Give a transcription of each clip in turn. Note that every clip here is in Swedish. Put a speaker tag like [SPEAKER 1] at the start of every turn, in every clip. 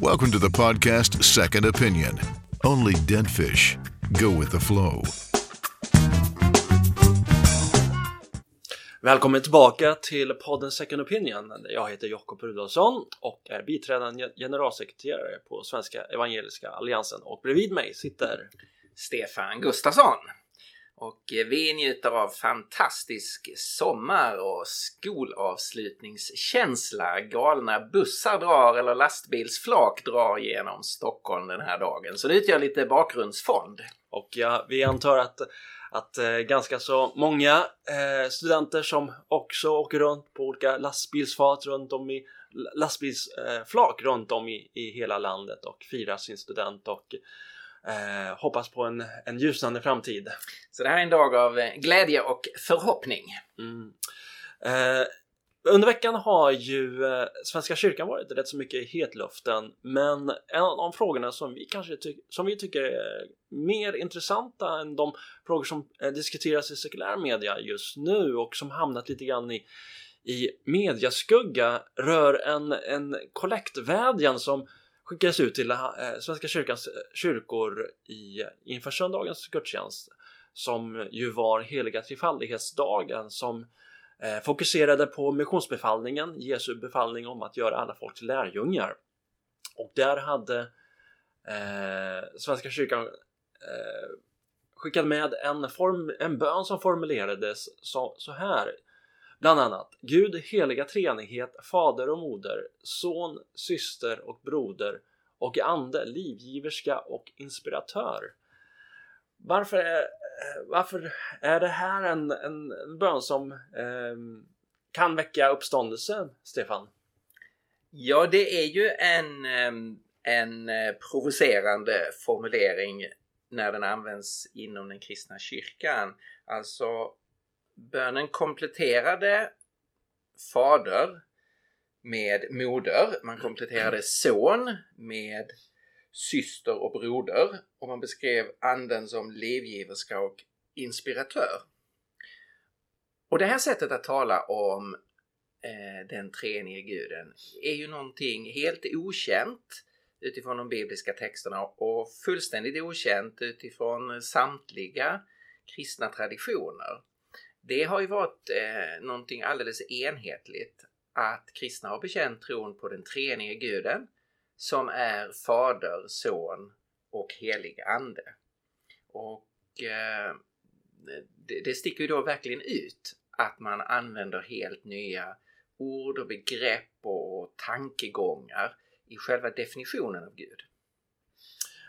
[SPEAKER 1] Welcome to the podcast Second Opinion. Only dead fish go with the flow.
[SPEAKER 2] Välkommen tillbaka till podden Second Opinion. Jag heter Jakob Rudolfsson och är biträdande generalsekreterare på Svenska Evangeliska Alliansen och bredvid mig sitter
[SPEAKER 3] Stefan Gustafsson. Och eh, vi njuter av fantastisk sommar och skolavslutningskänsla. Galna bussar drar eller lastbilsflak drar genom Stockholm den här dagen. Så det utgör lite bakgrundsfond.
[SPEAKER 2] och ja, vi antar att, att eh, ganska så många eh, studenter som också åker runt på olika lastbilsfat runt om i lastbilsflak runt om i, i hela landet och firar sin student och eh, hoppas på en, en ljusnande framtid.
[SPEAKER 3] Så det här är en dag av eh, glädje och förhoppning.
[SPEAKER 2] Mm. Eh, under veckan har ju eh, Svenska kyrkan varit rätt så mycket i hetluften men en av de frågorna som vi kanske som vi tycker är mer intressanta än de frågor som eh, diskuteras i sekulär media just nu och som hamnat lite grann i, i mediaskugga rör en, en kollektvädjan som skickades ut till eh, Svenska kyrkans eh, kyrkor i, inför söndagens gudstjänst som ju var heliga trefaldighetsdagen som eh, fokuserade på missionsbefallningen, Jesu befallning om att göra alla folk till lärjungar. Och där hade eh, Svenska kyrkan eh, skickat med en, form, en bön som formulerades så, så här. Bland annat Gud heliga treenighet, fader och moder, son, syster och broder och ande, livgiverska och inspiratör. Varför är, eh, varför är det här en, en, en bön som eh, kan väcka uppståndelse, Stefan?
[SPEAKER 3] Ja, det är ju en, ehm, en eh, provocerande formulering när den används inom den kristna kyrkan. Alltså bönen kompletterade fader med moder, man kompletterade son med syster och broder och man beskrev anden som livgiverska och inspiratör. Och det här sättet att tala om eh, den treenige guden är ju någonting helt okänt utifrån de bibliska texterna och fullständigt okänt utifrån samtliga kristna traditioner. Det har ju varit eh, någonting alldeles enhetligt att kristna har bekänt tron på den treenige guden som är Fader, Son och helig Ande. Och eh, det, det sticker ju då verkligen ut att man använder helt nya ord och begrepp och tankegångar i själva definitionen av Gud.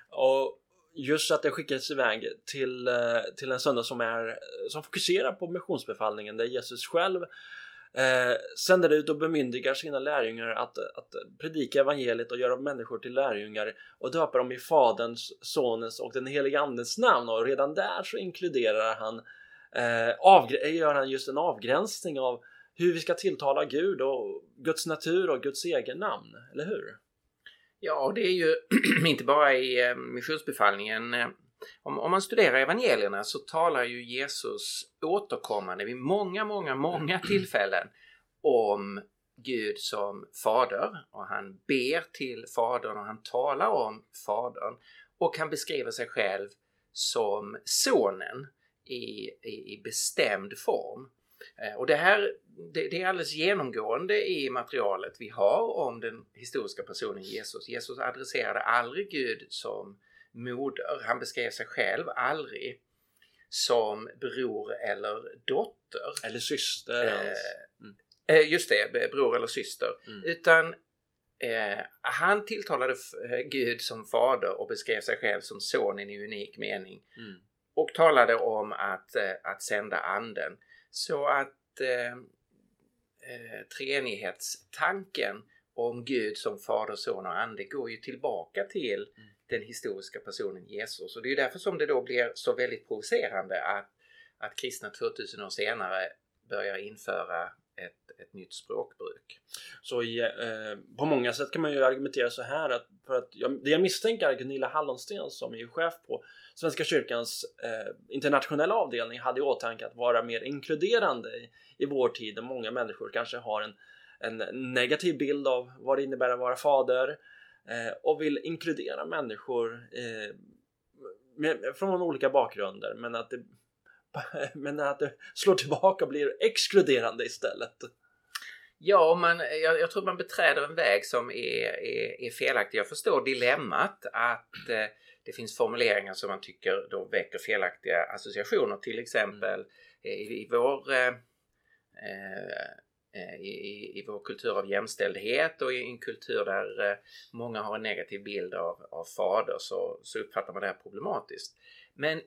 [SPEAKER 2] Och just att det skickades iväg till, eh, till en söndag som, är, som fokuserar på missionsbefallningen där Jesus själv eh, sänder ut och bemyndigar sina lärjungar att, att predika evangeliet och göra människor till lärjungar och döpa dem i Faderns, Sonens och den helige Andens namn och redan där så inkluderar han eh, avgr- gör han just en avgränsning av hur vi ska tilltala Gud och Guds natur och Guds egen namn, eller hur?
[SPEAKER 3] Ja, det är ju inte bara i eh, missionsbefallningen. eh, Om, om man studerar evangelierna så talar ju Jesus återkommande vid många, många, många tillfällen om Gud som fader och han ber till fadern och han talar om fadern och han beskriver sig själv som sonen i, i, i bestämd form. Eh, Och det här det, det är alldeles genomgående i materialet vi har om den historiska personen Jesus. Jesus adresserade aldrig Gud som moder. Han beskrev sig själv aldrig som bror eller dotter.
[SPEAKER 2] Eller syster.
[SPEAKER 3] Eh,
[SPEAKER 2] hans.
[SPEAKER 3] Eh, just det, bror eller syster.
[SPEAKER 2] Mm.
[SPEAKER 3] Utan eh, han tilltalade eh, Gud som fader och beskrev sig själv som son i en unik mening.
[SPEAKER 2] Mm.
[SPEAKER 3] Och talade om att, eh, att sända anden. Så att eh, eh, treenighetstanken om Gud som fader, son och ande går ju tillbaka till
[SPEAKER 2] Mm.
[SPEAKER 3] den historiska personen Jesus. Och det är därför som det då blir så väldigt provocerande att, att kristna 2000 år senare börjar införa ett, ett nytt språkbruk.
[SPEAKER 2] Så i, eh, på många sätt kan man ju argumentera så här att för att jag, det jag misstänker är Gunilla Hallonsten som är chef på Svenska kyrkans eh, internationella avdelning hade i åtanke att vara mer inkluderande i, i vår tid där många människor kanske har en, en negativ bild av vad det innebär att vara fader eh, och vill inkludera människor eh, med, från olika bakgrunder men att det men att det slår tillbaka och blir exkluderande istället.
[SPEAKER 3] Ja, man, jag, jag, tror man beträder en väg som är, är, är felaktig. Jag förstår dilemmat att eh, det finns formuleringar som man tycker då väcker felaktiga associationer. Till exempel mm. i, i, vår eh, eh, i, i, vår kultur av jämställdhet och i en kultur där eh, många har en negativ bild av, av fader så, så uppfattar man det här problematiskt. Men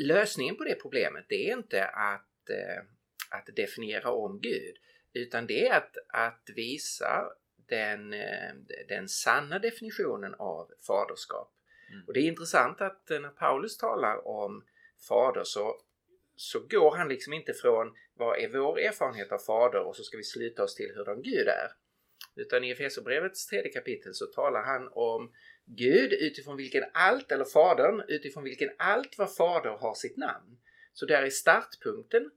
[SPEAKER 3] lösningen på det problemet det är inte att, eh, att definiera om Gud utan det är att, att visa den, eh, den sanna definitionen av faderskap. Mm. Och det är intressant att när Paulus talar om fader så, så går han liksom inte från vad är vår erfarenhet av fader och så ska vi sluta oss till hurdan Gud är. Utan i Efesierbrevets tredje kapitel så talar han om Gud utifrån vilken allt, eller Fadern, utifrån vilken allt vad Fader har sitt namn. Så där är startpunkten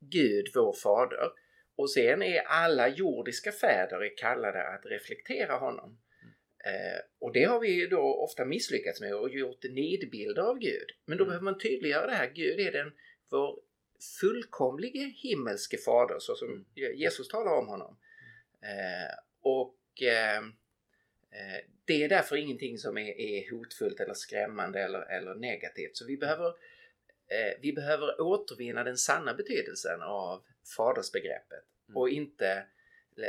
[SPEAKER 3] Gud, vår Fader. Och sen är alla jordiska fäder kallade att reflektera honom. Eh, och det har vi då ofta misslyckats med och gjort nidbilder av Gud. Men då mm. behöver man tydliggöra det här. Gud är den vår fullkomlige himmelske fader så som mm. Jesus talar om honom. Eh, och eh, Eh, det är därför ingenting som är, är hotfullt eller skrämmande eller, eller negativt. Så vi behöver, eh, vi behöver återvinna den sanna betydelsen av fadersbegreppet mm. och inte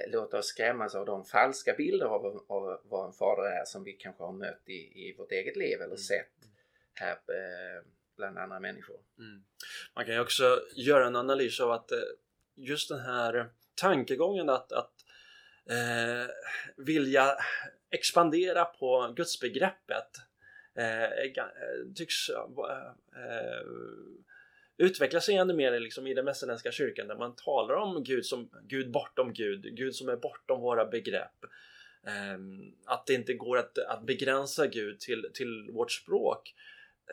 [SPEAKER 3] låta oss skrämmas av de falska bilder av, av vad en fader är som vi kanske har mött i, i vårt eget liv eller mm. sett här eh, bland andra människor. Mm.
[SPEAKER 2] Man kan ju också göra en analys av att eh, just den här tankegången att, att eh, vilja expandera på gudsbegreppet eh, eh tycks eh, eh, utveckla sig ännu mer liksom, i den västerländska kyrkan där man talar om Gud som Gud bortom Gud, Gud som är bortom våra begrepp. Eh, att det inte går att, att begränsa Gud till, till vårt språk.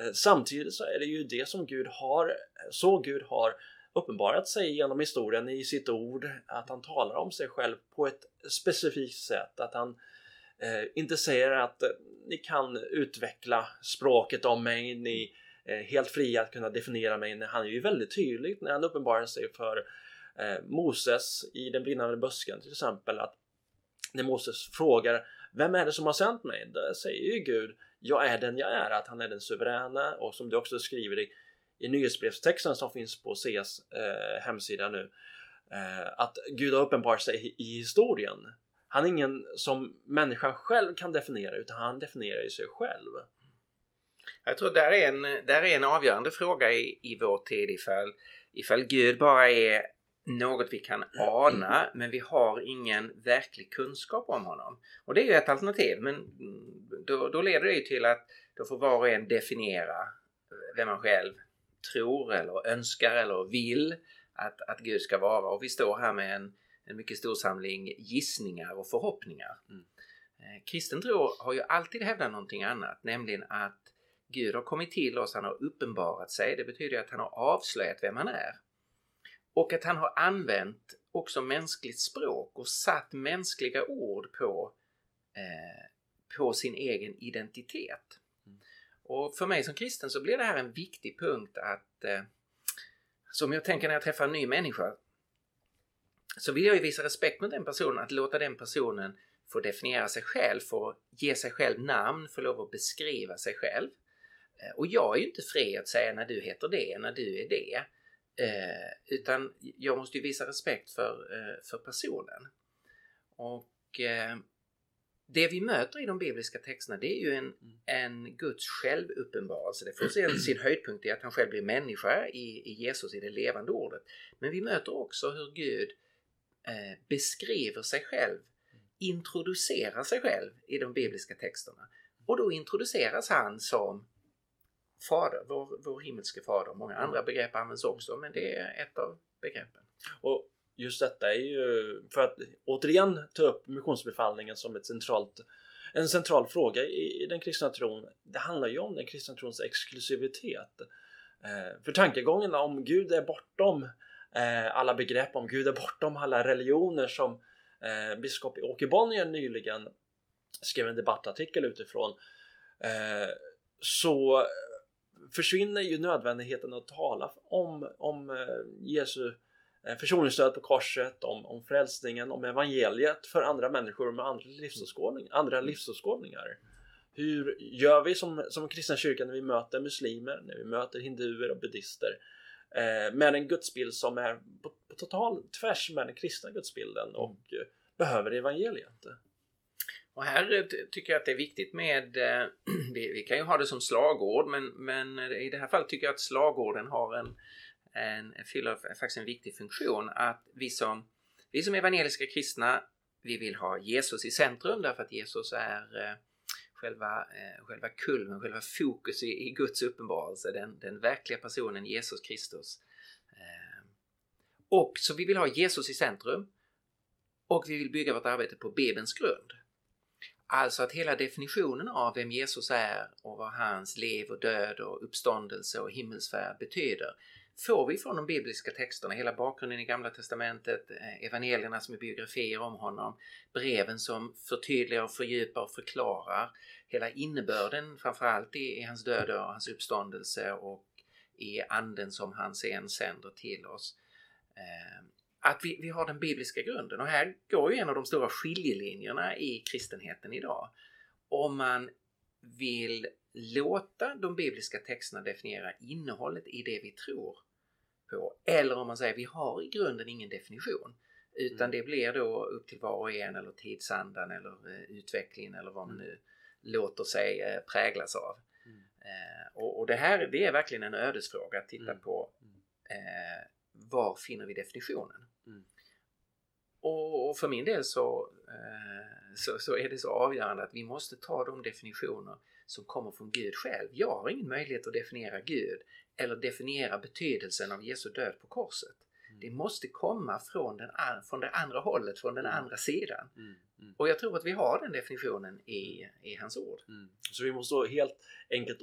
[SPEAKER 2] Eh, samtidigt så är det ju det som Gud har, så Gud har uppenbarat sig genom historien i sitt ord, att han talar om sig själv på ett specifikt sätt, att han eh, inte säger att eh, ni kan utveckla språket om mig, ni är helt fria att kunna definiera mig. Han är ju väldigt tydlig när han uppenbarar sig för eh, Moses i den brinnande busken till exempel att när Moses frågar vem är det som har sänt mig? Då säger ju Gud jag är den jag är, att han är den suveräna och som du också skriver i, i nyhetsbrevstexten som finns på CS eh, hemsida nu eh, att Gud har uppenbarat sig i, historien han är ingen som människan själv kan definiera utan han definierar ju sig själv.
[SPEAKER 3] Jag tror där är en, där är en avgörande fråga i, i vår tid ifall, ifall Gud bara är något vi kan ana men vi har ingen verklig kunskap om honom. Och det är ju ett alternativ men då, då leder det ju till att då får var och en definiera eh, vem man själv tror eller önskar eller vill att, att Gud ska vara. Och vi står här med en, en mycket stor samling gissningar och förhoppningar. Mm. Eh, kristen tro har ju alltid hävdat någonting annat, nämligen att Gud har kommit till oss, han har uppenbarat sig. Det betyder att han har avslöjat vem han är. Och att han har använt också mänskligt språk och satt mänskliga ord på, eh, på sin egen identitet. Och för mig som kristen så blir det här en viktig punkt att eh, som jag tänker när jag träffar en ny människa så vill jag ju visa respekt mot den personen, att låta den personen få definiera sig själv, få ge sig själv namn, få lov att beskriva sig själv. Eh, och jag är ju inte fri att säga när du heter det, när du är det. Eh, utan jag måste ju visa respekt för, eh, för personen. Och eh, det vi möter i de bibliska texterna det är ju en, en Guds självuppenbarelse. Det får sin, sin höjdpunkt i att han själv blir människa i, i Jesus, i det levande ordet. Men vi möter också hur Gud Eh, beskriver sig själv, introducerar sig själv i de bibliska texterna. Och då introduceras han som Fader, vår, vår himmelske Fader. Många andra mm. begrepp används också, men det är ett av begreppen.
[SPEAKER 2] Och just detta är ju, för att återigen ta upp missionsbefallningen som ett centralt, en central fråga i, i den kristna tron. Det handlar ju om den kristna trons exklusivitet. Eh, för tankegången om Gud är bortom eh, alla begrepp om Gud är bortom alla religioner som eh, biskop Åke Bonnier nyligen skrev en debattartikel utifrån eh, så försvinner ju nödvändigheten att tala om, om eh, Jesu försoningsstöd på korset, om, om frälsningen, om evangeliet för andra människor med andra, livsåskådning, andra livsåskådningar. Hur gör vi som, som kristna kyrkan när vi möter muslimer, när vi möter hinduer och buddhister eh, med en gudsbild som är på, på total tvärs med den kristna gudsbilden och eh, behöver evangeliet?
[SPEAKER 3] Och här tycker jag att det är viktigt med, eh, vi, vi, kan ju ha det som slagord, men, men i det här fallet tycker jag att slagorden har en, en, fyller faktiskt en viktig funktion. Att vi som, vi som evangeliska kristna, vi vill ha Jesus i centrum därför att Jesus är eh, själva, eh, själva kulmen, själva fokus i, i Guds uppenbarelse, den, den verkliga personen Jesus Kristus. Eh, och så vi vill ha Jesus i centrum och vi vill bygga vårt arbete på Bibelns grund. Alltså att hela definitionen av vem Jesus är och vad hans liv och död och uppståndelse och himmelsfärd betyder får vi från de bibliska texterna, hela bakgrunden i Gamla Testamentet, eh, evangelierna som är biografier om honom, breven som förtydligar fördjupar och förklarar hela innebörden framförallt i, i hans död och hans uppståndelse och i anden som han sen sänder till oss. Eh, att vi, vi har den bibliska grunden och här går ju en av de stora skiljelinjerna i kristenheten idag. Om man vill låta de bibliska texterna definiera innehållet i det vi tror på eller om man säger vi har i grunden ingen definition utan mm. det blir då upp till var och en eller tidsandan eller uh, utvecklingen eller vad man mm. nu låter sig uh, präglas av. Mm. Uh, och, och, det här det är verkligen en ödesfråga att titta mm. på var finner vi definitionen? Mm. Och, och, för min del så, eh, så, så, är det så avgörande att vi måste ta de definitioner som kommer från Gud själv. Jag har ingen möjlighet att definiera Gud eller definiera betydelsen av Jesu död på korset. Mm. Det måste komma från, den, från det andra hållet, från den mm. andra sidan. Mm. Mm. Och jag tror att vi har den definitionen i, i hans ord.
[SPEAKER 2] Mm. Så vi måste helt enkelt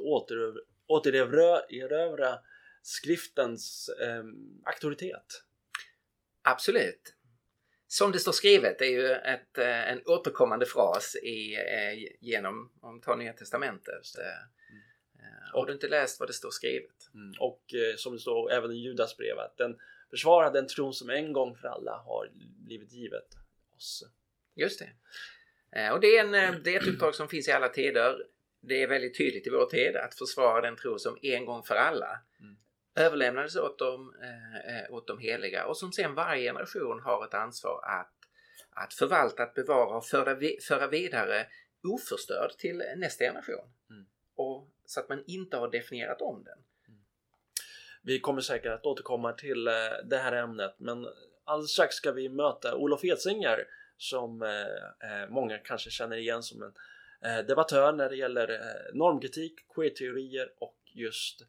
[SPEAKER 2] återerövra skriftens eh, auktoritet.
[SPEAKER 3] Absolut. Som det står skrivet är ju ett, eh, en återkommande fras i, eh, genom, om vi tar Nya Testamentet. Eh, har du inte läst vad det står skrivet?
[SPEAKER 2] Mm. Och som det står även i Judas brev att den försvarar den tron som en gång för alla har blivit givet oss.
[SPEAKER 3] Just det. Och det är, en, det är ett uppdrag som finns i alla tider. Det är väldigt tydligt i vår tid att försvara den tro som en gång för alla mm överlämnades åt de, eh, åt de heliga och som sen varje generation har ett ansvar att, att förvalta, att bevara och föra, föra vidare oförstörd till nästa generation. Mm. Och, så att man inte har definierat om den. Mm.
[SPEAKER 2] Vi kommer säkert att återkomma till eh, det här ämnet men alldeles strax ska vi möta Olof Edsinger som eh, eh, många kanske känner igen som en debattör när det gäller normkritik, queer-teorier och just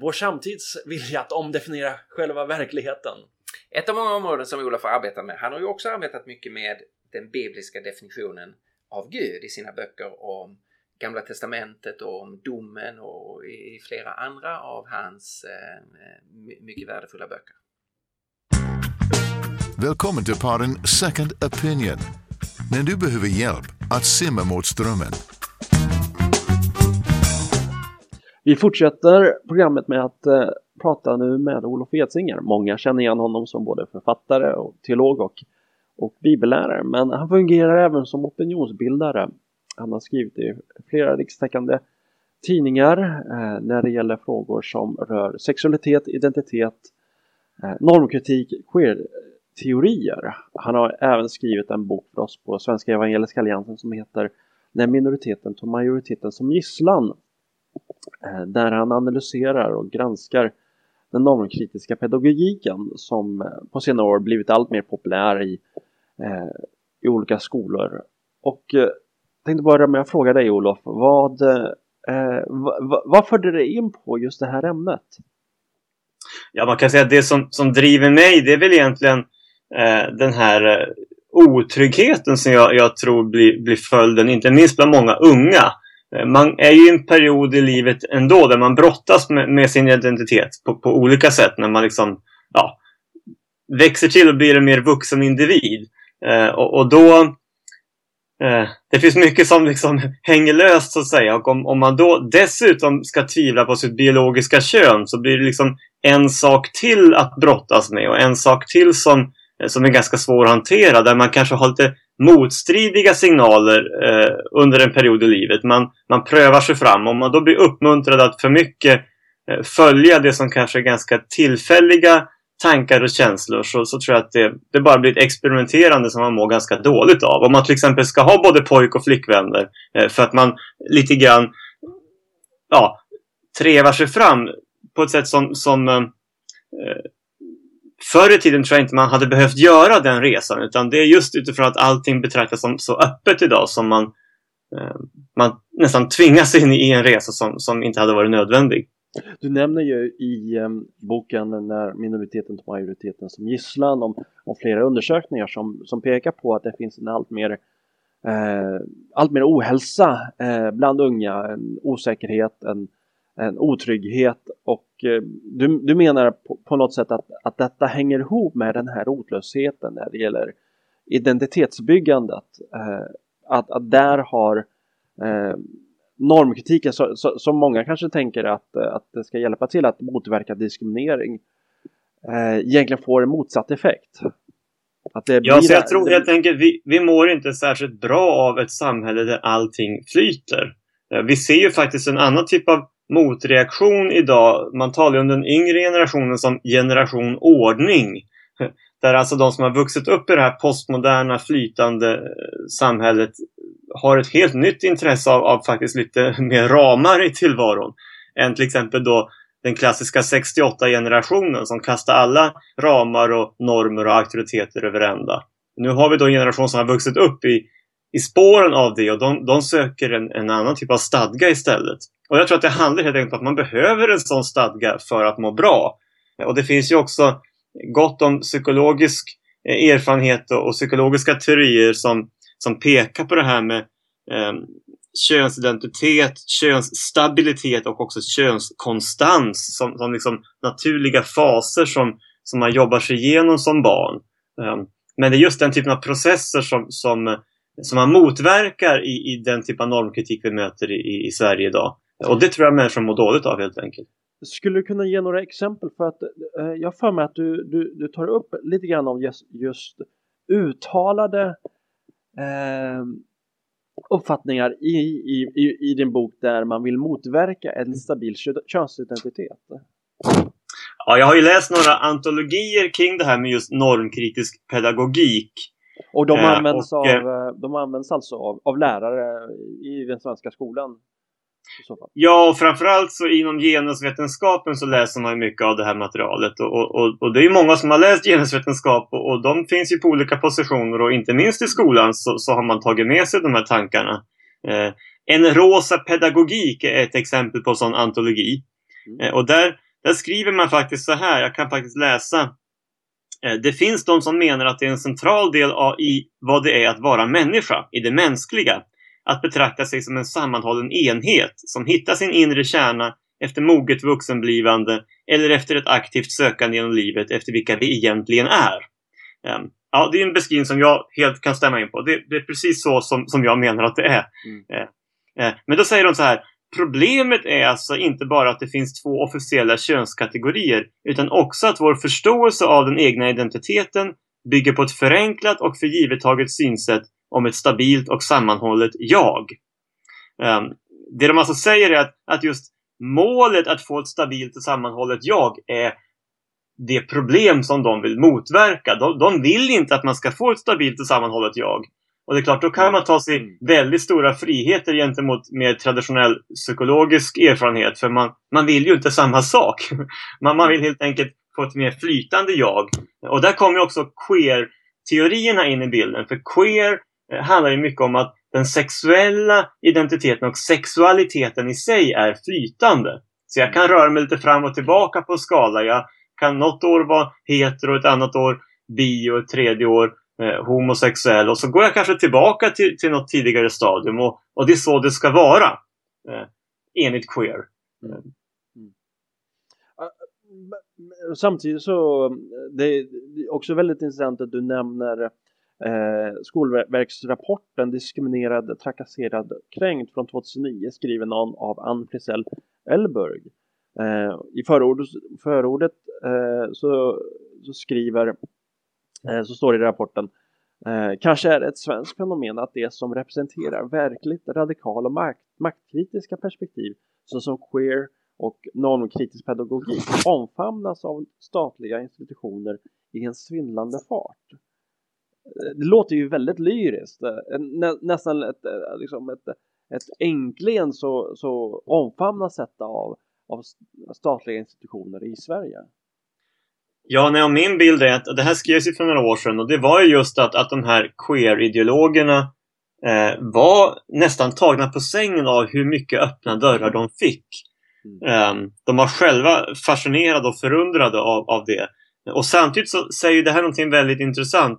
[SPEAKER 2] vår samtids vilja att omdefiniera själva verkligheten.
[SPEAKER 3] Ett av många områden som Olof har arbetat med. Han har ju också arbetat mycket med den bibliska definitionen av Gud i sina böcker om Gamla Testamentet och om domen och i flera andra av hans eh, mycket värdefulla böcker.
[SPEAKER 1] Välkommen till podden Second Opinion. När du behöver hjälp att simma mot strömmen
[SPEAKER 2] Vi fortsätter programmet med att eh, prata nu med Olof Edsinger. Många känner igen honom som både författare och teolog och, och bibellärare, men han fungerar även som opinionsbildare. Han har skrivit i flera rikstäckande tidningar eh, när det gäller frågor som rör sexualitet, identitet, eh, normkritik, queer-teorier. Han har även skrivit en bok för oss på Svenska Evangeliska Alliansen som heter När minoriteten tog majoriteten som gisslan Eh, där han analyserar och granskar den normkritiska pedagogiken som eh, på senare år blivit allt mer populär i, eh, i olika skolor. Och eh, tänkte börja med att fråga dig Olof, vad, eh, vad, vad förde dig in på just det här ämnet?
[SPEAKER 4] Ja, man kan säga att det som, som driver mig det är väl egentligen eh, den här eh, otryggheten som jag, jag tror blir, blir följden, inte minst bland många unga. Eh, man är ju i en period i livet ändå där man brottas med, med sin identitet på, på, olika sätt. När man liksom ja, växer till och blir en mer vuxen individ. Eh, och, och, då Eh, det finns mycket som liksom hänger löst så att säga. Och om, om man då dessutom ska tvivla på sitt biologiska kön så blir det liksom en sak till att brottas med och en sak till som, eh, som är ganska svår att hantera. Där man kanske har lite motstridiga signaler eh, under en period i livet. Man, man prövar sig fram. Om man då blir uppmuntrad att för mycket eh, följa det som kanske är ganska tillfälliga tankar och känslor så, så tror jag att det, det bara blir ett experimenterande som man mår ganska dåligt av. Om man till exempel ska ha både pojk och flickvänner eh, för att man lite grann ja, trevar sig fram på ett sätt som, som eh, Förr i tiden tror jag inte man hade behövt göra den resan utan det är just utifrån att allting betraktas som så öppet idag som man, eh, man nästan tvingas in i en resa som, som inte hade varit nödvändig.
[SPEAKER 2] Du nämner ju i eh, boken när minoriteten tar majoriteten som gisslan om, om flera undersökningar som, som pekar på att det finns en allt mer eh, allt mer ohälsa eh, bland unga, en osäkerhet, en, en otrygghet och eh, du, du menar på, på, något sätt att, att detta hänger ihop med den här rotlösheten när det gäller identitetsbyggandet. Eh, att, att där har eh, normkritiken så, så, som många kanske tänker att, att det ska hjälpa till att motverka diskriminering eh, egentligen får en motsatt effekt.
[SPEAKER 4] Att det ja, så jag tror helt enkelt vi, vi mår inte särskilt bra av ett samhälle där allting flyter. Eh, vi ser ju faktiskt en annan typ av motreaktion idag. Man talar om den yngre generationen som generation ordning. Där alltså de som har vuxit upp i det här postmoderna flytande eh, samhället har ett helt nytt intresse av, av faktiskt lite mer ramar i tillvaron. Än till exempel då den klassiska 68-generationen som kastar alla ramar och normer och auktoriteter över ända. Nu har vi då en generation som har vuxit upp i, i spåren av det och de, de söker en, en, annan typ av stadga istället. Och jag tror att det handlar helt enkelt om att man behöver en sån stadga för att må bra. Och det finns ju också gott om psykologisk eh, erfarenhet och, och psykologiska teorier som som pekar på det här med eh, könsidentitet, könsstabilitet och också könskonstans som, som liksom naturliga faser som, som man jobbar sig igenom som barn. Eh, men det är just den typen av processer som, som, som man motverkar i, i den typ av normkritik vi möter i, i Sverige idag. Och det tror jag människor mår dåligt av helt enkelt.
[SPEAKER 2] Skulle du kunna ge några exempel? För att eh, jag för mig att du, du, du tar upp lite grann om just, just uttalade eh, uppfattningar i, i, i, i din bok där man vill motverka en stabil könsidentitet?
[SPEAKER 4] Ja, jag har ju läst några antologier kring det här med just normkritisk pedagogik.
[SPEAKER 2] Och de eh, används, eh, och, av, de används alltså av, av lärare i den svenska skolan?
[SPEAKER 4] Ja, och framförallt så inom genusvetenskapen så läser man mycket av det här materialet. Och, och, och det är många som har läst genusvetenskap och, och de finns ju på olika positioner och inte minst i skolan så, så har man tagit med sig de här tankarna. Eh, en rosa pedagogik är ett exempel på sån antologi. Mm. Eh, och där, där skriver man faktiskt så här, jag kan faktiskt läsa. Eh, det finns de som menar att det är en central del av, i vad det är att vara människa, i det mänskliga att betrakta sig som en sammanhållen enhet som hittar sin inre kärna efter moget vuxenblivande eller efter ett aktivt sökande genom livet efter vilka vi egentligen är. Um, ja, det är en beskrivning som jag helt kan stämma in på. Det, det är precis så som, som jag menar att det är. Mm. Uh, uh, men då säger de så här. Problemet är alltså inte bara att det finns två officiella könskategorier utan också att vår förståelse av den egna identiteten bygger på ett förenklat och förgivettaget synsätt om ett stabilt och sammanhållet jag. Um, det de alltså säger är att, att just målet att få ett stabilt och sammanhållet jag är det problem som de vill motverka. De, de vill inte att man ska få ett stabilt och sammanhållet jag. Och det är klart, då kan man ta sig mm. väldigt stora friheter gentemot mer traditionell psykologisk erfarenhet. För man, man vill ju inte samma sak. Man, man vill helt enkelt få ett mer flytande jag. Och där kommer också queer-teorierna in i bilden. För queer handlar ju mycket om att den sexuella identiteten och sexualiteten i sig är flytande. Så jag kan röra mig lite fram och tillbaka på skala. Jag kan något år vara hetero, ett annat år bi och ett tredje år eh, homosexuell. Och så går jag kanske tillbaka till, till något tidigare stadium. Och, och det är så det ska vara. Eh, enligt queer. Mm. Mm.
[SPEAKER 2] Samtidigt så det är också väldigt intressant att du nämner eh, Skolverksrapporten Diskriminerad, trakasserad, kränkt från 2009 skriven av, av Ann Frisell Elburg. Eh, I förordet, förordet eh, så, så skriver eh, så står det i rapporten Eh, kanske är det ett svenskt fenomen att det som representerar verkligt radikala och makt, maktkritiska perspektiv såsom queer och normkritisk pedagogik omfamnas av statliga institutioner i en svindlande fart. Det låter ju väldigt lyriskt, Nä, nästan ett, eh, liksom ett, ett äntligen så, så omfamnas detta av, av statliga institutioner i Sverige.
[SPEAKER 4] Ja, nej, min bild är att det här skrevs ju för några år sedan och det var ju just att, att de här queer-ideologerna eh, var nästan tagna på sängen av hur mycket öppna dörrar de fick. Mm. Eh, de var själva fascinerade och förundrade av, av det. Och samtidigt så säger det här någonting väldigt intressant.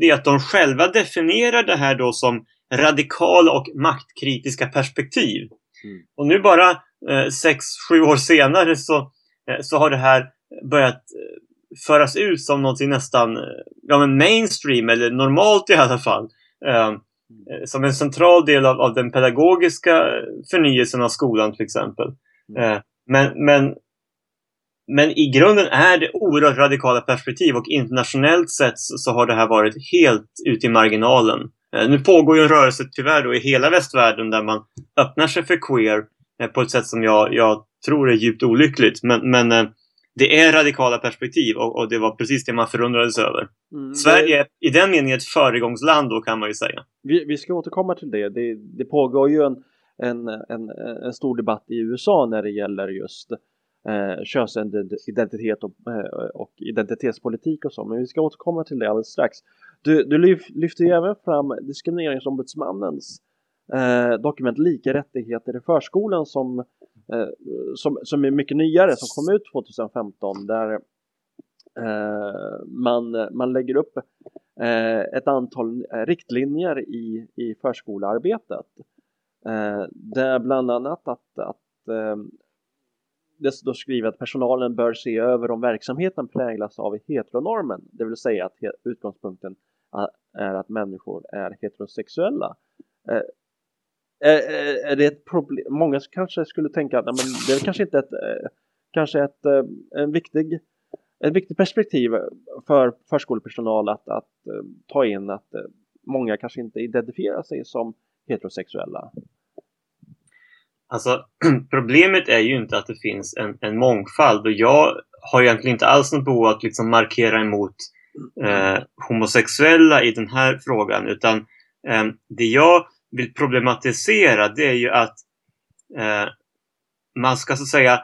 [SPEAKER 4] Det är att de själva definierar det här då som radikala och maktkritiska perspektiv. Mm. Och nu bara eh, sex, sju år senare så, eh, så har det här börjat eh, föras ut som någonting nästan ja, men mainstream eller normalt i alla fall. Eh, som en central del av, av, den pedagogiska förnyelsen av skolan till exempel. Mm. Eh, men, men, men i grunden är det oerhört radikala perspektiv och internationellt sett så, har det här varit helt ute i marginalen. Eh, nu pågår ju en rörelse tyvärr då i hela västvärlden där man öppnar sig för queer eh, på ett sätt som jag, jag tror är djupt olyckligt. Men, men eh, det är radikala perspektiv och, och, det var precis det man förundrades över. Mm, Sverige är i den meningen ett föregångsland då kan man ju säga.
[SPEAKER 2] Vi, vi ska återkomma till det. Det, det pågår ju en, en, en, en, stor debatt i USA när det gäller just eh, könsidentitet och, eh, och identitetspolitik och så. Men vi ska återkomma till det alldeles strax. Du, du lyfter ju även fram diskrimineringsombudsmannens eh, dokument Lika rättigheter i förskolan som eh, som, som är mycket nyare, som kom ut 2015 där eh, man, man lägger upp eh, ett antal riktlinjer i, i förskolearbetet. Det där bland annat att, att det står skrivet att personalen bör se över om verksamheten präglas av heteronormen, det vill säga att utgångspunkten är att människor är heterosexuella. Eh, eh, eh, är det ett problem? Många kanske skulle tänka att men det är kanske inte ett, eh, kanske ett, en viktig, ett viktigt perspektiv för förskolepersonal att, att ta in att många kanske inte identifierar sig som heterosexuella.
[SPEAKER 4] Alltså problemet är ju inte att det finns en, en mångfald och jag har egentligen inte alls något behov att liksom markera emot eh, homosexuella i den här frågan utan eh, det jag vill problematisera det är ju att eh, man ska så att säga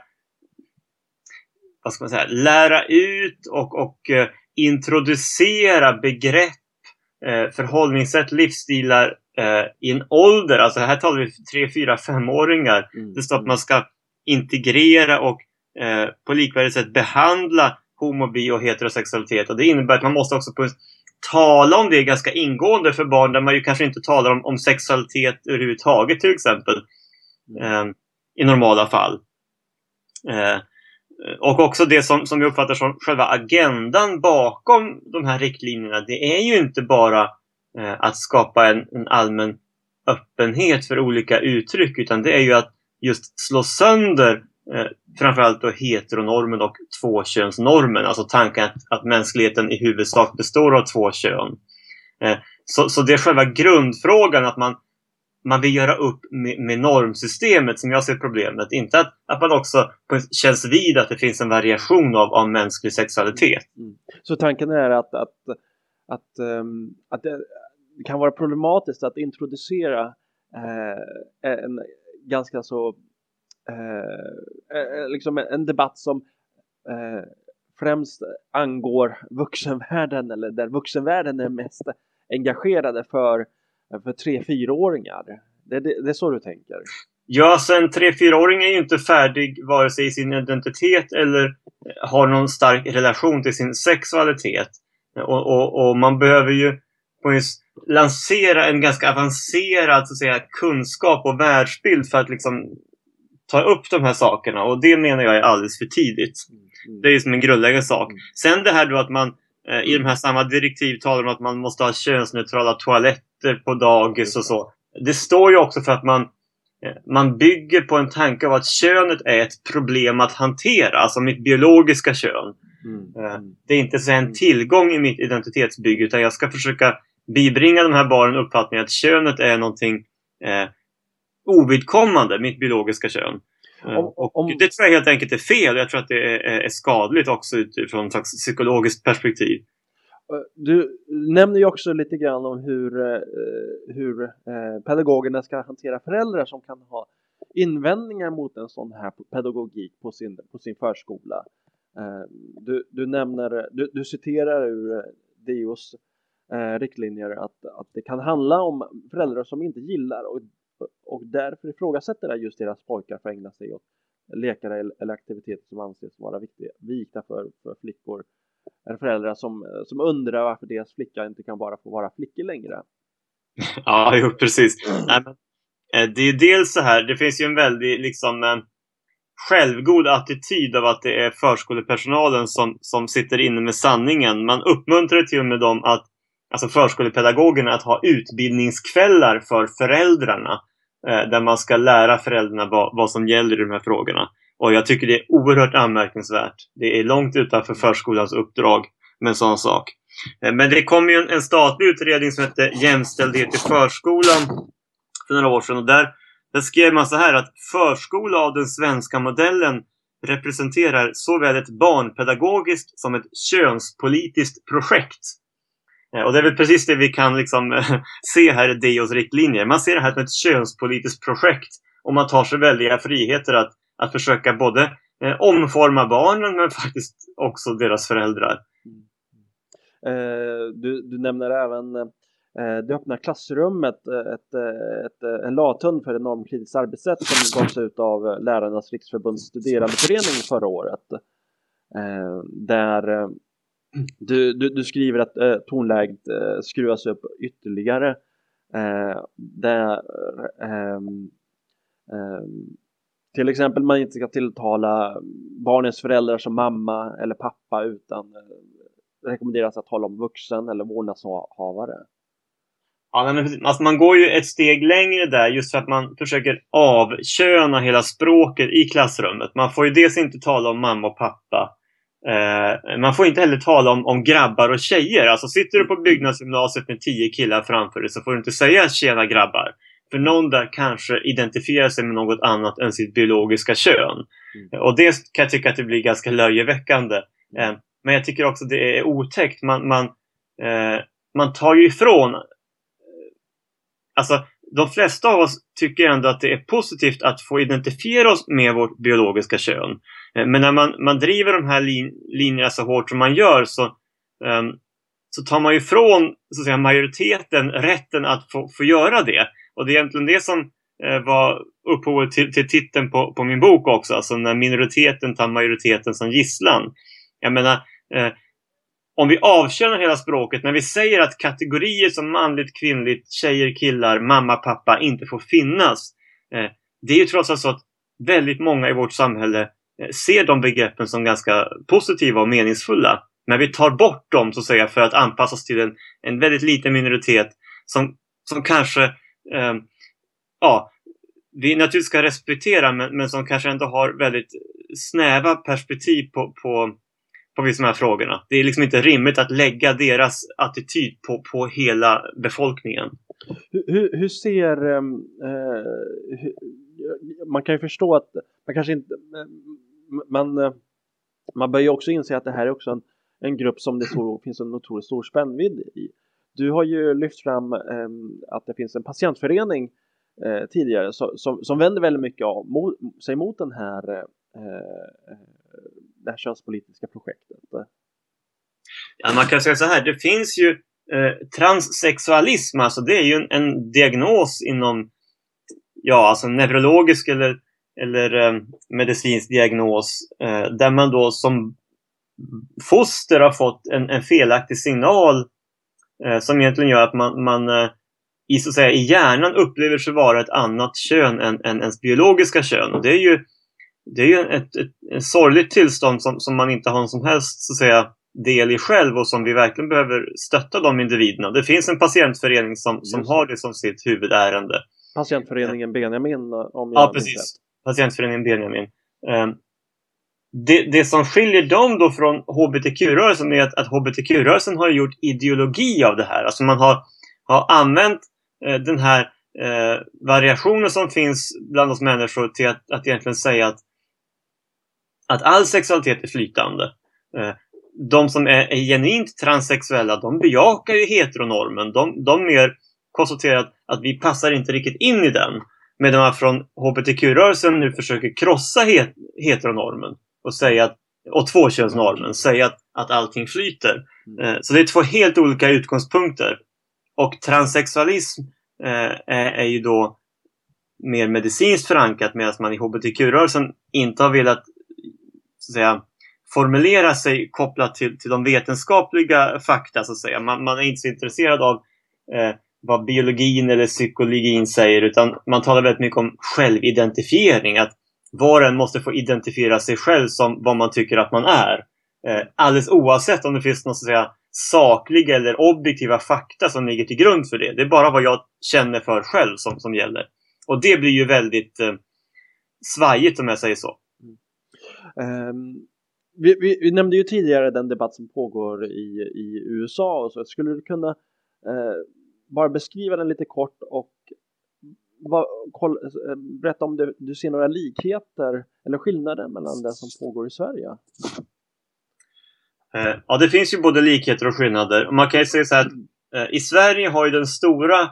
[SPEAKER 4] vad ska man säga, lära ut och, och eh, introducera begrepp, eh, förhållningssätt, livsstilar eh, i en ålder. Alltså här talar vi 3, 4, 5-åringar. Mm. Det står att man ska integrera och eh, på likvärdigt sätt behandla homo, bi och heterosexualitet. Och det innebär att man måste också på tala om det ganska ingående för barn där man ju kanske inte talar om, om sexualitet överhuvudtaget till exempel. Eh, I normala fall. Eh, och också det som, som jag uppfattar som själva agendan bakom de här riktlinjerna. Det är ju inte bara Eh, att skapa en, en allmän öppenhet för olika uttryck utan det är ju att just slå sönder eh, framförallt då heteronormen och tvåkönsnormen, alltså tanken att, att mänskligheten i huvudsak består av två kön. Eh, så, så det är själva grundfrågan att man, man vill göra upp med, med normsystemet som jag ser problemet. Inte att, att man också känns vid att det finns en variation av, av mänsklig sexualitet. Mm.
[SPEAKER 2] Så tanken är att, att, att, ehm, att, att det kan vara problematiskt att introducera eh, en ganska så eh, eh, eh, liksom en debatt som eh, främst angår vuxenvärlden eller där vuxenvärlden är mest engagerade för, för 3-4-åringar. Det, det, det är så du tänker?
[SPEAKER 4] Ja, sen en 3-4-åring är ju inte färdig vare sig i sin identitet eller har någon stark relation till sin sexualitet. Och, och, och man behöver ju lansera en ganska avancerad så att säga, kunskap och världsbild för att liksom ta upp de här sakerna och det menar jag är alldeles för tidigt. Mm. Det är ju som en grundläggande sak. Mm. Sen det här då att man eh, i de här samma direktiv talar om att man måste ha könsneutrala toaletter på dagis och så. Det står ju också för att man, eh, man bygger på en tanke av att könet är ett problem att hantera, alltså mitt biologiska kön.
[SPEAKER 2] Mm.
[SPEAKER 4] Eh, Det är inte så en tillgång i mitt identitetsbygge utan jag ska försöka bibringa de här barnen uppfattningen att könet är någonting eh, ovidkommande, mitt biologiska kön. Eh,
[SPEAKER 2] Om-
[SPEAKER 4] och
[SPEAKER 2] om-
[SPEAKER 4] Det tror jag helt enkelt är fel. Jag tror att det är, är skadligt också utifrån ett slags psykologiskt perspektiv.
[SPEAKER 2] Du nämner ju också lite grann om hur, eh, hur eh, pedagogerna ska hantera föräldrar som kan ha invändningar mot en sån här pedagogik på sin, på sin förskola. Eh, Du, du nämner, du, du citerar ur eh, DOs eh, riktlinjer att, att det kan handla om föräldrar som inte gillar och, och därför ifrågasätter det just deras pojkar för att ägna sig åt lekar eller aktiviteter som anses vara viktiga, vikta för, för flickor eller föräldrar som, som undrar varför deras flicka inte kan bara få vara flickor längre.
[SPEAKER 4] Ja, jo, precis. Nej, men, eh, det är dels så här, det finns ju en väldigt liksom eh, självgod attityd av att det är förskolepersonalen som, som sitter inne med sanningen. Man uppmuntrar till och med dem att, alltså förskolepedagogerna, att ha utbildningskvällar för föräldrarna. Eh, där man ska lära föräldrarna vad, vad som gäller i de här frågorna. Och jag tycker det är oerhört anmärkningsvärt. Det är långt utanför förskolans uppdrag med en sån sak. Eh, Men det kom ju en, en statlig utredning som hette Jämställdhet i förskolan för några år sedan. Och där, där skrev man så här att förskola av den svenska modellen representerar såväl ett barnpedagogiskt som ett könspolitiskt projekt. Eh, och det är väl precis det vi kan liksom eh, se här i DOs riktlinjer. Man ser det här som ett könspolitiskt projekt och man tar sig väldiga friheter att, att försöka både eh, omforma barnen men faktiskt också deras föräldrar.
[SPEAKER 2] Mm. Du, du nämner även det öppna klassrummet, ett, ett, en lathund för normkritiskt arbetssätt som gavs ut av Lärarnas riksförbunds studerandeförening förra året. Där Mm. du, du, du skriver att eh, tonläget eh, skruvas upp ytterligare. Eh, där, eh, ehm, till exempel man inte ska tilltala barnens föräldrar som mamma eller pappa utan eh, rekommenderas att tala om vuxen eller vårdnadshavare.
[SPEAKER 4] Ja, men alltså man går ju ett steg längre där just för att man försöker avköna hela språket i klassrummet. Man får ju dels inte tala om mamma och pappa. Eh, man får inte heller tala om, om grabbar och tjejer. Alltså sitter du på byggnadsgymnasiet med tio killar framför dig så får du inte säga tjena grabbar. För någon där kanske identifierar sig med något annat än sitt biologiska kön. Och det kan jag tycka att det blir ganska löjeväckande. Eh, men jag tycker också det är otäckt. Man, man, eh, man tar ju ifrån Alltså, de flesta av oss tycker ändå att det är positivt att få identifiera oss med vårt biologiska kön. Eh, men när man, man driver de här lin, linjerna så hårt som man gör så, um, så tar man ju ifrån så att säga, majoriteten rätten att få, få göra det. Och det är egentligen det som uh, var upphovet till, till titeln på, på min bok också. Alltså när minoriteten tar majoriteten som gisslan. Jag menar, uh, om vi avkänner hela språket, när vi säger att kategorier som manligt, kvinnligt, tjejer, killar, mamma, pappa inte får finnas. Eh, det är ju trots allt så att väldigt många i vårt samhälle Eh, ser de begreppen som ganska positiva och meningsfulla. Men vi tar bort dem så att säga för att anpassa oss till en, en väldigt liten minoritet som, som kanske eh, ja, vi naturligtvis ska respektera men, men som kanske ändå har väldigt snäva perspektiv på, på på vissa de här frågorna. Det är liksom inte rimligt att lägga deras attityd på, på hela befolkningen.
[SPEAKER 2] Hur, hur, ser... Eh, eh, hur, man kan ju förstå att man kanske inte... Men eh, man bör ju också inse att det här är också en, en grupp som det så, finns en otroligt stor spännvidd i. Du har ju lyft fram eh, att det finns en patientförening eh, tidigare som, som, som vänder väldigt mycket av, mot, sig mot den här, eh, eh, det här könspolitiska projektet.
[SPEAKER 4] Ja, man kan säga så här, det finns ju eh, transsexualism, alltså det är ju en, en diagnos inom ja, alltså neurologisk eller, eller eh, medicinsk diagnos eh, där man då som foster har fått en, en felaktig signal eh, som egentligen gör att man, man i, så att säga, i hjärnan upplever sig vara ett annat kön än, än ens biologiska kön. Och det är ju, det är ju ett, ett, ett sorgligt tillstånd som, som man inte har någon som helst så att säga, del i själv och som vi verkligen behöver stötta de individerna. Det finns en patientförening som, som har det som sitt huvudärende.
[SPEAKER 2] Patientföreningen Benjamin om
[SPEAKER 4] jag Ja, precis. Patientföreningen Benjamin. Ehm, det, det som skiljer dem då från HBTQ-rörelsen är att, att HBTQ-rörelsen har gjort ideologi av det här. Alltså man har, har använt eh, den här eh, variationen som finns bland oss människor till att, att egentligen säga att, att all sexualitet är flytande. Eh, de som är, är genuint transsexuella, de bejakar ju heteronormen. De, de mer konstaterar att, att vi passar inte riktigt in i den. Medan man från HBTQ-rörelsen nu försöker krossa het, heteronormen och säga att, och tvåkönsnormen, säga att, att allting flyter. Mm. Eh, så det är två helt olika utgångspunkter. Och transsexualism eh, är, är ju då mer medicinskt förankrat medan man i hbtq-rörelsen inte har velat så att säga, formulera sig kopplat till, till de vetenskapliga fakta. Så att säga. Man, man är inte så intresserad av eh, vad biologin eller psykologin säger utan man talar väldigt mycket om självidentifiering. Att var och en måste få identifiera sig själv som vad man tycker att man är. Eh, alldeles oavsett om det finns någon så att säga, sakliga eller objektiva fakta som ligger till grund för det. Det är bara vad jag känner för själv som, som gäller. Och det blir ju väldigt eh, svajigt om jag säger så.
[SPEAKER 2] Mm. Um, vi, vi, vi, nämnde ju tidigare den debatt som pågår i, i USA och så. Skulle du kunna uh, bara beskriva den lite kort och vad, koll, eh, berätta om du, du ser några likheter eller skillnader mellan det som pågår i Sverige.
[SPEAKER 4] Eh, ja, det finns ju både likheter och skillnader. Man kan ju säga så här att eh, i Sverige har ju den stora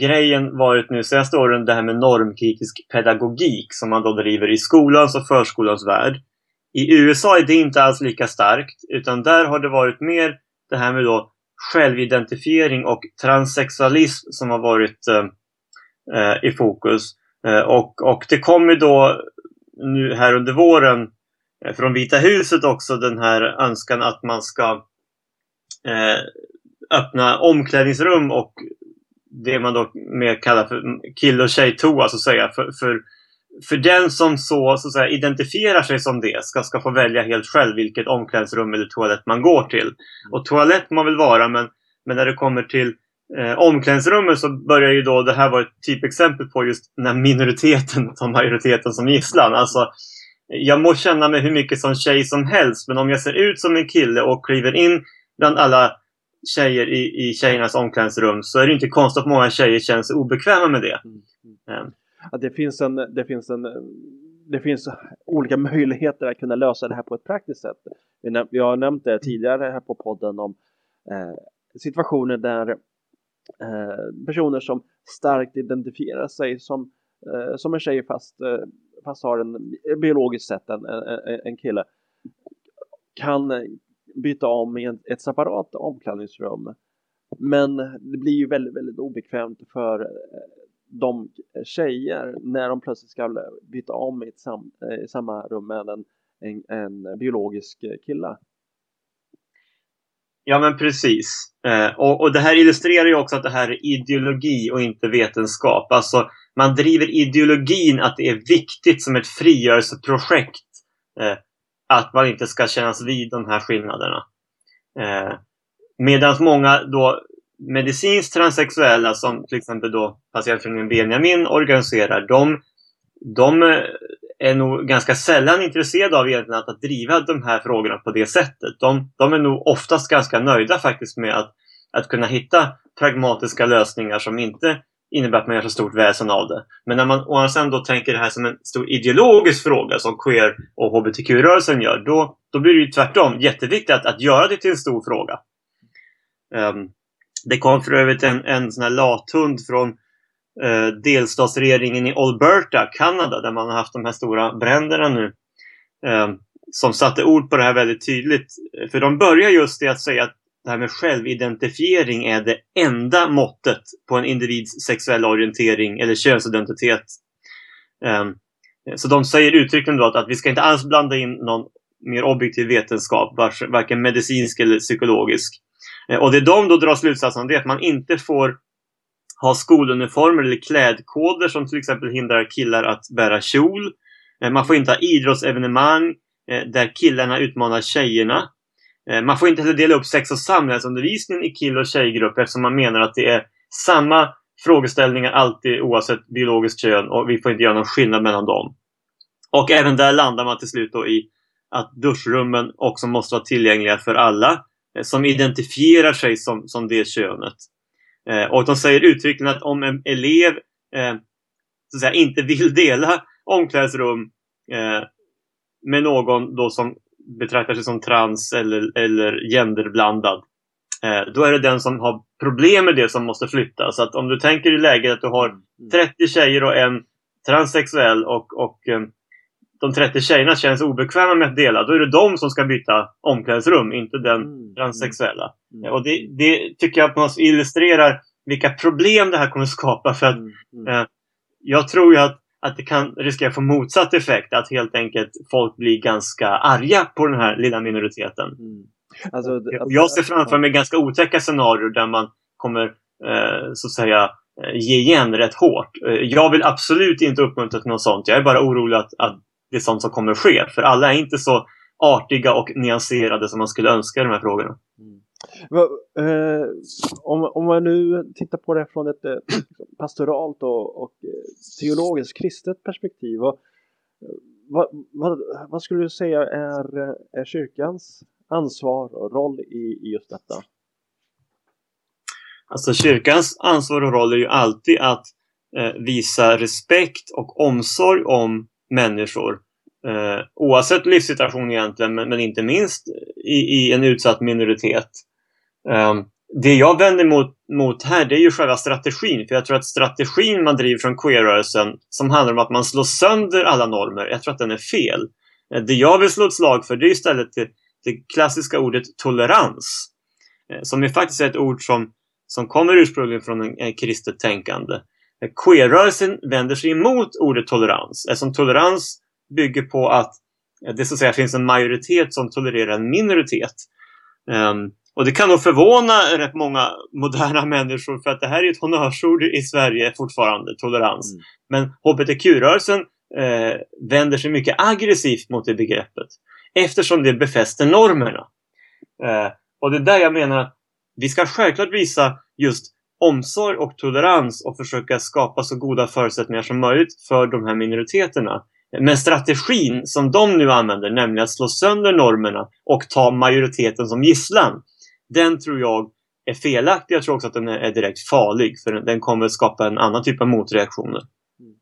[SPEAKER 4] grejen varit nu senaste åren det här med normkritisk pedagogik som man då driver i skolans och förskolans värld. I USA är det inte alls lika starkt utan där har det varit mer det här med då självidentifiering och transsexualism som har varit eh, i fokus. Eh, och, och det kommer då nu här under våren eh, från Vita huset också den här önskan att man ska eh, öppna omklädningsrum och det man då mer kallar för kill och tjejtoa så att säga. För, för, för den som så, så säga, identifierar sig som det ska, ska få välja helt själv vilket omklädningsrum eller toalett man går till. Och toalett må väl vara men, men när det kommer till eh, omklädningsrummet så börjar ju då, det här var ett typexempel på just när minoriteten tar majoriteten som gisslan. Alltså, jag må känna mig hur mycket som tjej som helst, men om jag ser ut som en kille och kliver in bland alla tjejer i, i tjejernas omklädningsrum så är det inte konstigt att många tjejer känner sig obekväma med det. Mm
[SPEAKER 2] att det, finns en, det, finns en, det finns olika möjligheter att kunna lösa det här på ett praktiskt sätt. Vi har nämnt det tidigare här på podden om eh, situationer där Eh, personer som starkt identifierar sig som, eh, som en tjej fast, eh, fast har en biologiskt sett en, en, en kille kan byta om i en, ett separat omklädningsrum. Men det blir ju väldigt, väldigt obekvämt för eh, de eh, tjejer när de plötsligt ska eh, byta om i, ett sam, eh, i samma rum med en, en, en biologisk kille.
[SPEAKER 4] Ja men precis. Eh, och, och, det här illustrerar ju också att det här är ideologi och inte vetenskap. Alltså man driver ideologin att det är viktigt som ett frigörelseprojekt eh, att man inte ska kännas vid de här skillnaderna. Eh, Medan många då medicinskt transsexuella som till exempel då patientföreningen Benjamin organiserar, de, de eh, är nog ganska sällan intresserade av egentligen att, att driva de här frågorna på det sättet. De, de är nog oftast ganska nöjda faktiskt med att, att kunna hitta pragmatiska lösningar som inte innebär att man gör så stort väsen av det. Men när man å andra sidan då tänker det här som en stor ideologisk fråga som queer och hbtq-rörelsen gör, då, då blir det ju tvärtom jätteviktigt att, att göra det till en stor fråga. Um, det kom för övrigt en, en sån här lathund från eh, delstatsregeringen i Alberta, Kanada, där man har haft de här stora bränderna nu. Eh, som satte ord på det här väldigt tydligt. För de börjar just i att säga att det här med självidentifiering är det enda måttet på en individs sexuella orientering eller könsidentitet. Um, så de säger uttryckligen då att, att vi ska inte alls blanda in någon mer objektiv vetenskap, varken medicinsk eller psykologisk. Eh, och det de då drar slutsatsen av det är att man inte får ha skoluniformer eller klädkoder som till exempel hindrar killar att bära kjol. Eh, man får inte ha idrottsevenemang eh, där killarna utmanar tjejerna. Man får inte heller dela upp sex och samlevnadsundervisningen i kill och tjejgrupper eftersom man menar att det är samma frågeställningar alltid oavsett biologiskt kön och vi får inte göra någon skillnad mellan dem. Och även där landar man till slut då i att duschrummen också måste vara tillgängliga för alla som identifierar sig som, som det könet. Eh, och de säger uttryckligen att om en elev eh, så att säga, inte vill dela omklädningsrum eh, med någon då som betraktar sig som trans eller, eller genderblandad eh, då är det den som har problem med det som måste flytta. Så att om du tänker i läget att du har 30 mm. tjejer och en transsexuell och, och eh, de 30 tjejerna känns obekväma med att dela, då är det de som ska byta omklädningsrum, inte den mm. transsexuella. Mm. Och det, det, tycker jag på något illustrerar vilka problem det här kommer skapa. För att mm. mm. eh, jag tror ju att, att det kan riskera att få motsatt effekt, att helt enkelt folk blir ganska arga på den här lilla minoriteten. Mm. Alltså, jag ser framför mig ganska otäcka scenarier där man kommer eh, så att säga eh, ge igen rätt hårt. Eh, jag vill absolut inte uppmuntra till något sånt. Jag är bara orolig att, att det är sånt som kommer ske. För alla är inte så artiga och nyanserade som man skulle önska i de här frågorna. Mm.
[SPEAKER 5] Eh, om, om man nu tittar på det från ett eh, pastoralt och, och eh, teologiskt kristet perspektiv. Och, vad, vad, vad, skulle du säga är, är kyrkans ansvar och roll i, i just detta?
[SPEAKER 4] Alltså kyrkans ansvar och roll är ju alltid att eh, visa respekt och omsorg om människor. Eh, oavsett livssituation egentligen, men, men inte minst i, i, en utsatt minoritet. Eh, det jag vänder mot, mot här, det är ju själva strategin. För jag tror att strategin man driver från queerrörelsen, som handlar om att man slår sönder alla normer, jag tror att den är fel. Eh, det jag vill slå ett slag för, det är istället det, det klassiska ordet tolerans. Eh, som är faktiskt ett ord som, som kommer ursprungligen från en, en kristet tänkande. Queer-rörelsen vänder sig emot ordet tolerans eftersom tolerans bygger på att det så att säga finns en majoritet som tolererar en minoritet. Um, och det kan nog förvåna rätt många moderna människor för att det här är ett honnörsord i Sverige fortfarande, tolerans. Mm. Men hbtq-rörelsen eh, vänder sig mycket aggressivt mot det begreppet eftersom det befäster normerna. Eh, och det är där jag menar att vi ska självklart visa just omsorg och tolerans och försöka skapa så goda förutsättningar som möjligt för de här minoriteterna. Men strategin som de nu använder, nämligen att slå sönder normerna och ta majoriteten som gisslan, den tror jag är felaktig. Jag tror också att den är direkt farlig för den kommer skapa en annan typ av motreaktioner. Mm.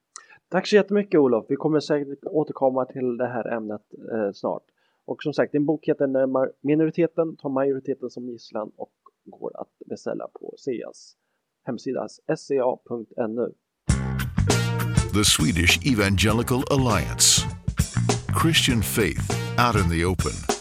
[SPEAKER 5] Tack så jättemycket Olof. Vi kommer säkert återkomma till det här ämnet eh, snart. Och som sagt, din bok heter När minoriteten tar majoriteten som gisslan och går att beställa på SEAs hemsida sea.nu.
[SPEAKER 1] The Swedish Evangelical Alliance Christian faith out in the open.